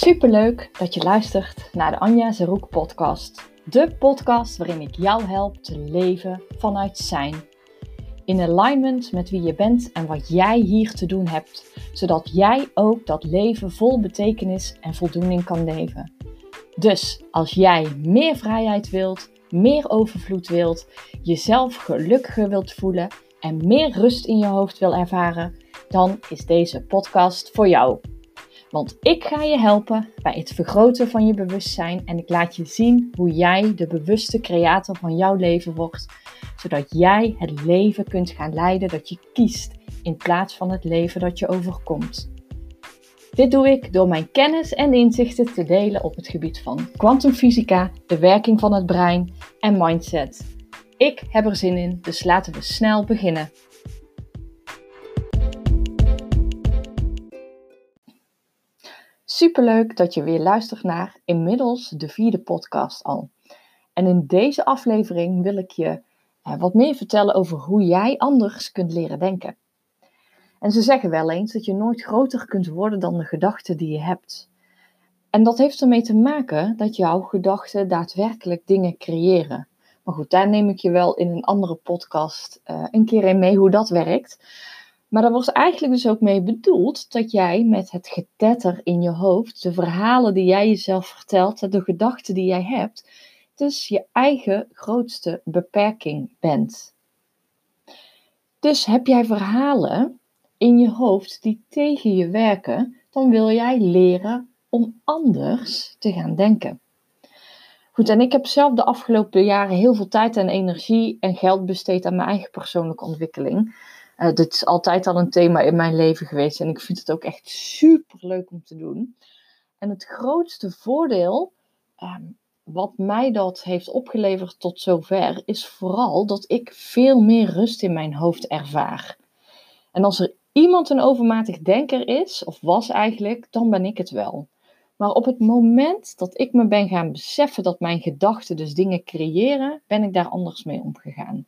Superleuk dat je luistert naar de Anja Zeroek podcast. De podcast waarin ik jou help te leven vanuit zijn. In alignment met wie je bent en wat jij hier te doen hebt, zodat jij ook dat leven vol betekenis en voldoening kan leven. Dus als jij meer vrijheid wilt, meer overvloed wilt, jezelf gelukkiger wilt voelen en meer rust in je hoofd wil ervaren, dan is deze podcast voor jou. Want ik ga je helpen bij het vergroten van je bewustzijn en ik laat je zien hoe jij de bewuste creator van jouw leven wordt, zodat jij het leven kunt gaan leiden dat je kiest in plaats van het leven dat je overkomt. Dit doe ik door mijn kennis en inzichten te delen op het gebied van kwantumfysica, de werking van het brein en mindset. Ik heb er zin in, dus laten we snel beginnen. Superleuk dat je weer luistert naar inmiddels de vierde podcast al. En in deze aflevering wil ik je eh, wat meer vertellen over hoe jij anders kunt leren denken. En ze zeggen wel eens dat je nooit groter kunt worden dan de gedachten die je hebt. En dat heeft ermee te maken dat jouw gedachten daadwerkelijk dingen creëren. Maar goed, daar neem ik je wel in een andere podcast uh, een keer in mee hoe dat werkt. Maar daar wordt eigenlijk dus ook mee bedoeld dat jij met het getetter in je hoofd, de verhalen die jij jezelf vertelt, de gedachten die jij hebt, dus je eigen grootste beperking bent. Dus heb jij verhalen in je hoofd die tegen je werken, dan wil jij leren om anders te gaan denken. Goed, en ik heb zelf de afgelopen jaren heel veel tijd en energie en geld besteed aan mijn eigen persoonlijke ontwikkeling. Uh, dit is altijd al een thema in mijn leven geweest en ik vind het ook echt super leuk om te doen. En het grootste voordeel ehm, wat mij dat heeft opgeleverd tot zover is vooral dat ik veel meer rust in mijn hoofd ervaar. En als er iemand een overmatig denker is, of was eigenlijk, dan ben ik het wel. Maar op het moment dat ik me ben gaan beseffen dat mijn gedachten dus dingen creëren, ben ik daar anders mee omgegaan.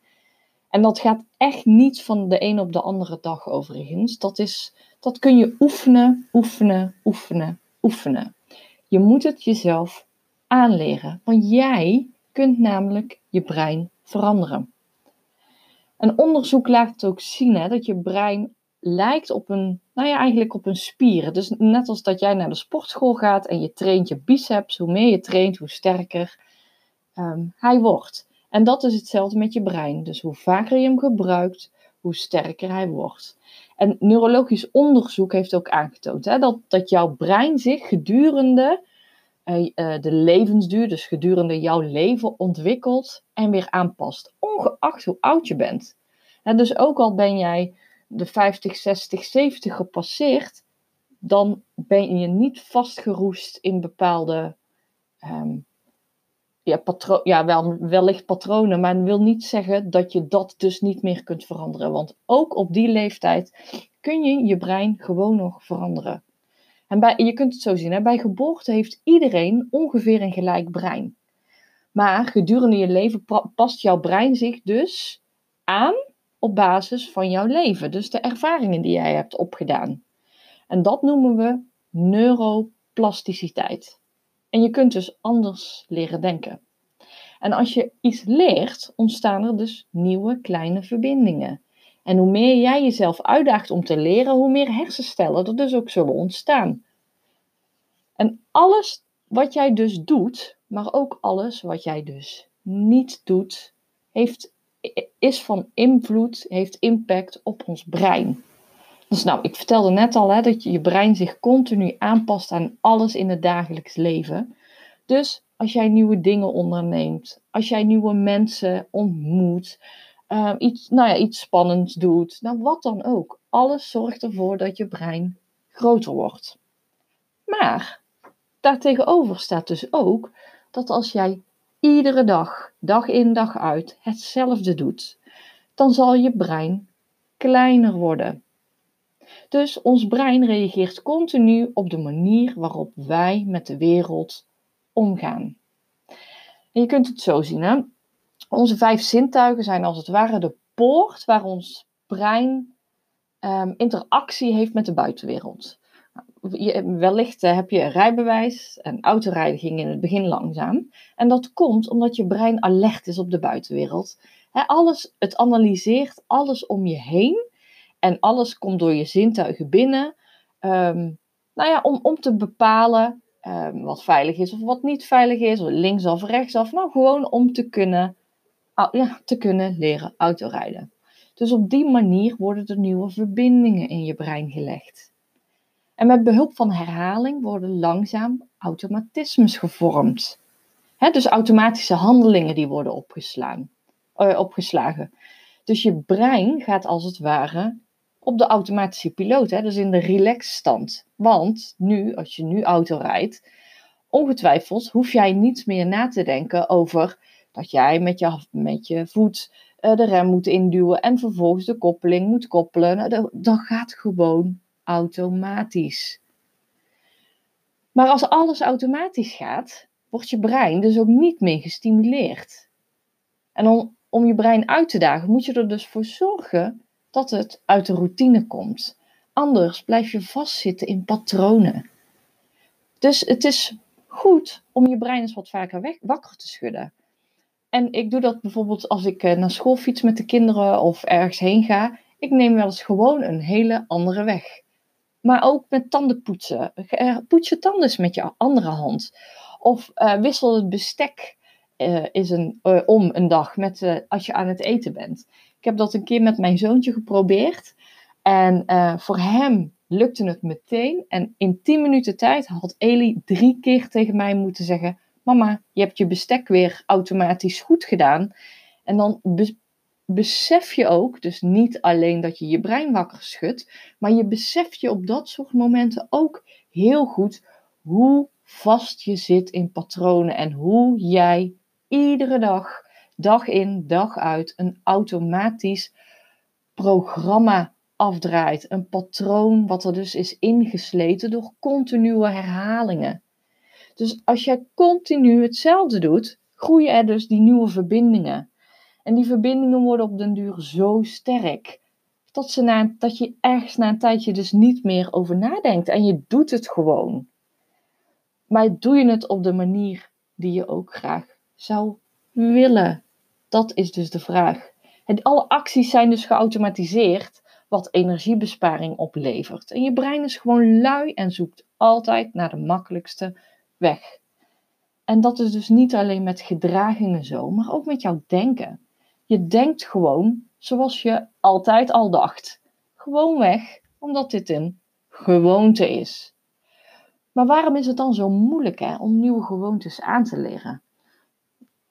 En dat gaat echt niet van de een op de andere dag overigens. Dat, is, dat kun je oefenen, oefenen, oefenen, oefenen. Je moet het jezelf aanleren, want jij kunt namelijk je brein veranderen. Een onderzoek laat ook zien hè, dat je brein lijkt op een, nou ja, eigenlijk op een spier. Dus net als dat jij naar de sportschool gaat en je traint je biceps, hoe meer je traint, hoe sterker ehm, hij wordt. En dat is hetzelfde met je brein. Dus hoe vaker je hem gebruikt, hoe sterker hij wordt. En neurologisch onderzoek heeft ook aangetoond hè, dat, dat jouw brein zich gedurende uh, de levensduur, dus gedurende jouw leven, ontwikkelt en weer aanpast. Ongeacht hoe oud je bent. En dus ook al ben jij de 50, 60, 70 gepasseerd, dan ben je niet vastgeroest in bepaalde um, ja, ja, wel, wellicht patronen, maar wil niet zeggen dat je dat dus niet meer kunt veranderen. Want ook op die leeftijd kun je je brein gewoon nog veranderen. En bij, je kunt het zo zien, hè? bij geboorte heeft iedereen ongeveer een gelijk brein. Maar gedurende je leven past jouw brein zich dus aan op basis van jouw leven. Dus de ervaringen die jij hebt opgedaan. En dat noemen we neuroplasticiteit. En je kunt dus anders leren denken. En als je iets leert, ontstaan er dus nieuwe kleine verbindingen. En hoe meer jij jezelf uitdaagt om te leren, hoe meer hersenstellen er dus ook zullen ontstaan. En alles wat jij dus doet, maar ook alles wat jij dus niet doet, heeft, is van invloed, heeft impact op ons brein. Dus nou, ik vertelde net al hè, dat je, je brein zich continu aanpast aan alles in het dagelijks leven. Dus als jij nieuwe dingen onderneemt, als jij nieuwe mensen ontmoet, uh, iets, nou ja, iets spannends doet, nou wat dan ook. Alles zorgt ervoor dat je brein groter wordt. Maar daartegenover staat dus ook dat als jij iedere dag, dag in dag uit, hetzelfde doet, dan zal je brein kleiner worden. Dus ons brein reageert continu op de manier waarop wij met de wereld omgaan. Je kunt het zo zien? Onze vijf zintuigen zijn als het ware de poort waar ons brein um, interactie heeft met de buitenwereld. je, wellicht eh, heb je een rijbewijs en autorijden ging in het begin langzaam. En dat komt omdat je brein alert is op de buitenwereld. alles, het analyseert alles om je heen en alles komt door je zintuigen binnen. Um, nou ja, om, om te bepalen um, wat veilig is of wat niet veilig is, linksaf, rechtsaf. Nou, gewoon om te kunnen, ja, te kunnen leren autorijden. Dus op die manier worden er nieuwe verbindingen in je brein gelegd. En met behulp van herhaling worden langzaam automatismes gevormd. dus automatische handelingen die worden opgeslaan, uh, opgeslagen. Dus je brein gaat als het ware op de automatische piloot, hè, dus in de relaxstand. Want nu, als je nu auto rijdt, ongetwijfeld hoef jij niet meer na te denken over dat jij met je, met je voet uh, de rem moet induwen en vervolgens de koppeling moet koppelen. Nou, dat gaat gewoon automatisch. Maar als alles automatisch gaat, wordt je brein dus ook niet meer gestimuleerd. En om, om je brein uit te dagen, moet je er dus voor zorgen dat het uit de routine komt. Anders blijf je vastzitten in patronen. Dus het is goed om je brein eens wat vaker wakker te schudden. En ik doe dat bijvoorbeeld als ik eh, naar school fiets met de kinderen of ergens heen ga. Ik neem wel eens gewoon een hele andere weg. Maar ook met tanden poetsen. Eh, poets je tanden eens met je andere hand. Of uh, wissel het bestek is een, om een dag met, als je aan het eten bent. Ik heb dat een keer met mijn zoontje geprobeerd. En voor hem lukte het meteen. En in 10 minuten tijd had Eli drie keer tegen mij moeten zeggen: Mama, je hebt je bestek weer automatisch goed gedaan. En dan besef je ook, dus niet alleen dat je je brein wakker schudt, maar je beseft je op dat soort momenten ook heel goed hoe vast je zit in patronen en hoe jij iedere dag, dag in, dag uit, een automatisch programma afdraait. Een patroon wat er dus is ingesleten door continue herhalingen. Dus als jij continu hetzelfde doet, groeien er dus die nieuwe verbindingen. En die verbindingen worden op den duur zo sterk. Dat, ze na, dat je ergens na een tijdje dus niet meer over nadenkt. En je doet het gewoon. Maar doe je het op de manier die je ook graag zou willen? Dat is dus de vraag. Alle acties zijn dus geautomatiseerd, wat energiebesparing oplevert. En je brein is gewoon lui en zoekt altijd naar de makkelijkste weg. En dat is dus niet alleen met gedragingen zo, maar ook met jouw denken. Je denkt gewoon zoals je altijd al dacht. Gewoon weg, omdat dit een gewoonte is. Maar waarom is het dan zo moeilijk hè, om nieuwe gewoontes aan te leren?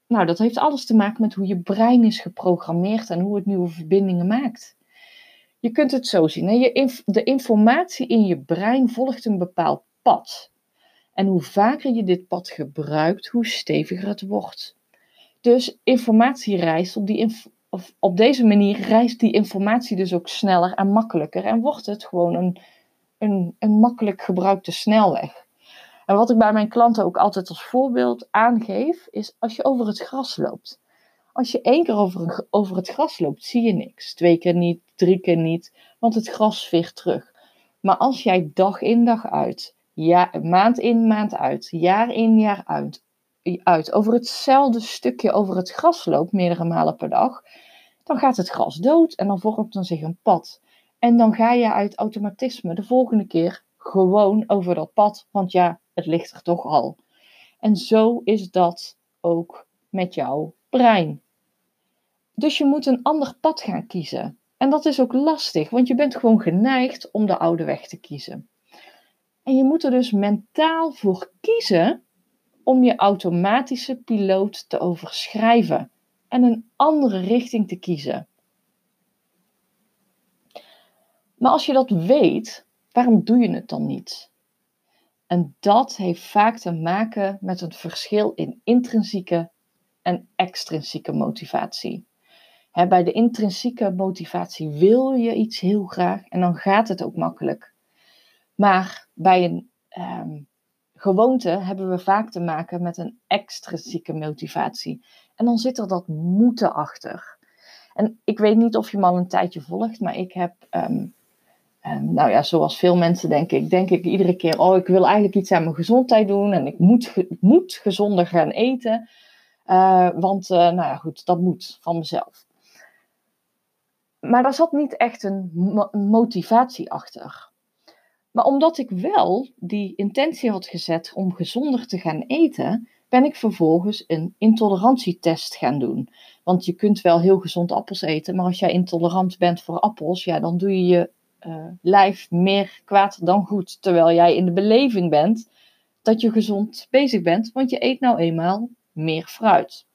Nou, dat heeft alles te maken met hoe je brein is geprogrammeerd en hoe het nieuwe verbindingen maakt. Je kunt het zo zien: de informatie in je brein volgt een bepaald pad. En hoe vaker je dit pad gebruikt, hoe steviger het wordt. Dus informatie reist op, die op deze manier reist die informatie dus ook sneller en makkelijker. En wordt het gewoon een, een, een makkelijk gebruikte snelweg. En wat ik bij mijn klanten ook altijd als voorbeeld aangeef, is als je over het gras loopt. Als je één keer over, over het gras loopt, zie je niks. Twee keer niet, drie keer niet, want het gras veert terug. Maar als jij dag in dag uit, ja, maand in maand uit, jaar in jaar uit, uit over hetzelfde stukje over het gras loopt, meerdere malen per dag, dan gaat het gras dood en dan vormt er zich een pad. En dan ga je uit automatisme de volgende keer gewoon over dat pad, want ja, het ligt er toch al. En zo is dat ook met jouw brein. Dus je moet een ander pad gaan kiezen. En dat is ook lastig, want je bent gewoon geneigd om de oude weg te kiezen. En je moet er dus mentaal voor kiezen om je automatische piloot te overschrijven en een andere richting te kiezen. Maar als je dat weet, waarom doe je het dan niet? En dat heeft vaak te maken met een verschil in intrinsieke en extrinsieke motivatie. bij de intrinsieke motivatie wil je iets heel graag en dan gaat het ook makkelijk. Maar bij een um, gewoonte hebben we vaak te maken met een extrinsieke motivatie. En dan zit er dat moeten achter. En ik weet niet of je me al een tijdje volgt, maar ik heb um, Nou ja, zoals veel mensen denk ik, denk ik iedere keer, oh, ik wil eigenlijk iets aan mijn gezondheid doen en ik moet, moet gezonder gaan eten. Uh, want, uh, nou ja, goed, dat moet van mezelf. Maar daar zat niet echt een motivatie achter. Maar omdat ik wel die intentie had gezet om gezonder te gaan eten, ben ik vervolgens een intolerantietest gaan doen. Want je kunt wel heel gezond appels eten, maar als jij intolerant bent voor appels, ja, dan doe je je uh, lijf meer kwaad dan goed. Terwijl jij in de beleving bent dat je gezond bezig bent, want je eet nou eenmaal meer fruit.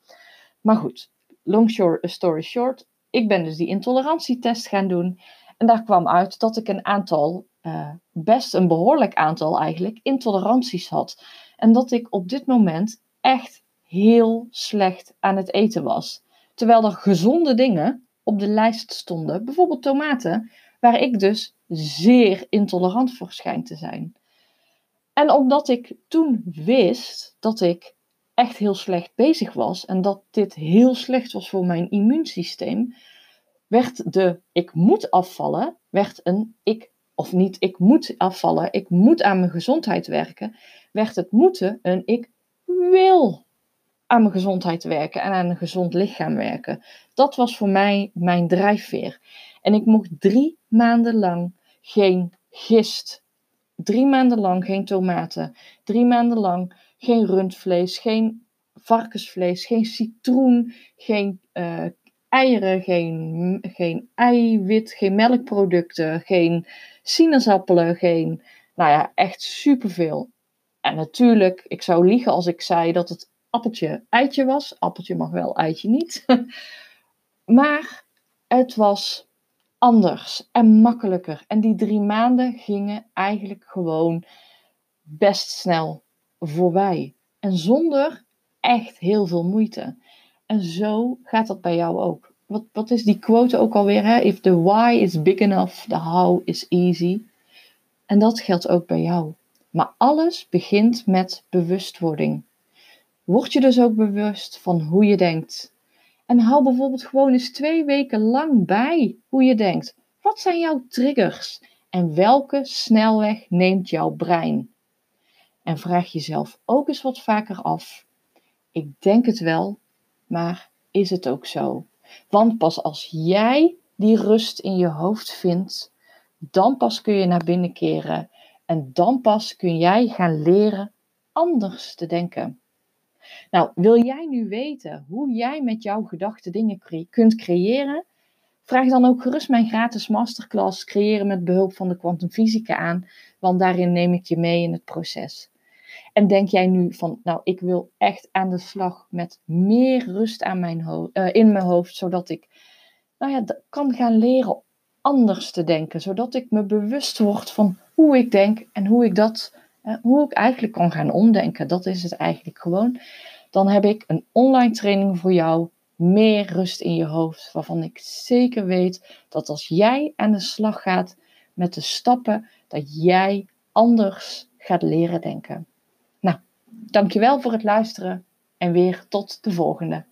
Maar goed, long story short, ik ben dus die intolerantietest gaan doen. En daar kwam uit dat ik een aantal, uh, best een behoorlijk aantal eigenlijk, intoleranties had. En dat ik op dit moment echt heel slecht aan het eten was. Terwijl er gezonde dingen op de lijst stonden, bijvoorbeeld tomaten, waar ik dus zeer intolerant voor schijn te zijn. En omdat ik toen wist dat ik echt heel slecht bezig was en dat dit heel slecht was voor mijn immuunsysteem, werd de ik moet afvallen, werd een ik, of niet ik moet afvallen, ik moet aan mijn gezondheid werken, werd het moeten een ik wil aan mijn gezondheid werken en aan een gezond lichaam werken. Dat was voor mij mijn drijfveer. En ik mocht drie maanden lang geen gist. Drie maanden lang geen tomaten. Drie maanden lang geen rundvlees, geen varkensvlees, geen citroen, geen uh, eieren, geen, geen eiwit, geen melkproducten, geen sinaasappelen, geen, nou ja, echt superveel. En natuurlijk, ik zou liegen als ik zei dat het appeltje eitje was. Appeltje mag wel, eitje niet. maar het was anders en makkelijker. En die drie maanden gingen eigenlijk gewoon best snel voorbij. En zonder echt heel veel moeite. En zo gaat dat bij jou ook. Wat, wat is die quote ook alweer? Hè? If the why is big enough, the how is easy. En dat geldt ook bij jou. Maar alles begint met bewustwording. Word je dus ook bewust van hoe je denkt. En hou bijvoorbeeld gewoon eens twee weken lang bij hoe je denkt. Wat zijn jouw triggers? En welke snelweg neemt jouw brein? En vraag jezelf ook eens wat vaker af. Ik denk het wel, maar is het ook zo? Want pas als jij die rust in je hoofd vindt, dan pas kun je naar binnen keren en dan pas kun jij gaan leren anders te denken. Nou, wil jij nu weten hoe jij met jouw gedachten dingen kunt creëren? Vraag dan ook gerust mijn gratis masterclass Creëren met behulp van de kwantumfysica aan, want daarin neem ik je mee in het proces. En denk jij nu van, nou, ik wil echt aan de slag met meer rust aan mijn uh, in mijn hoofd, zodat ik, nou ja, kan gaan leren anders te denken, zodat ik me bewust word van hoe ik denk en hoe ik dat, hoe ik eigenlijk kan gaan omdenken. Dat is het eigenlijk gewoon. Dan heb ik een online training voor jou, meer rust in je hoofd, waarvan ik zeker weet dat als jij aan de slag gaat met de stappen, dat jij anders gaat leren denken. Dankjewel voor het luisteren en weer tot de volgende.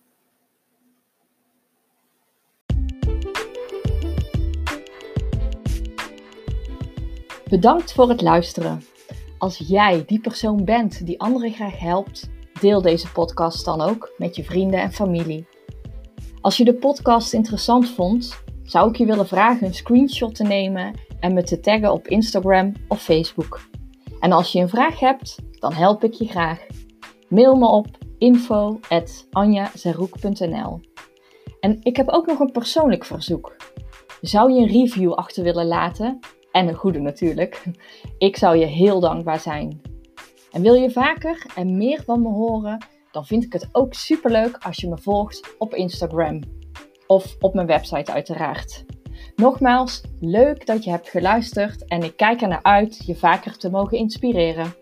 Bedankt voor het luisteren. Als jij die persoon bent die anderen graag helpt, deel deze podcast dan ook met je vrienden en familie. Als je de podcast interessant vond, zou ik je willen vragen een screenshot te nemen en me te taggen op Instagram of Facebook. En als je een vraag hebt, dan help ik je graag. Mail me op info.anjazeroek.nl En ik heb ook nog een persoonlijk verzoek. Zou je een review achter willen laten? En een goede natuurlijk. Ik zou je heel dankbaar zijn. En wil je vaker en meer van me horen? Dan vind ik het ook superleuk als je me volgt op Instagram. Of op mijn website uiteraard. Nogmaals, leuk dat je hebt geluisterd en ik kijk er naar uit je vaker te mogen inspireren.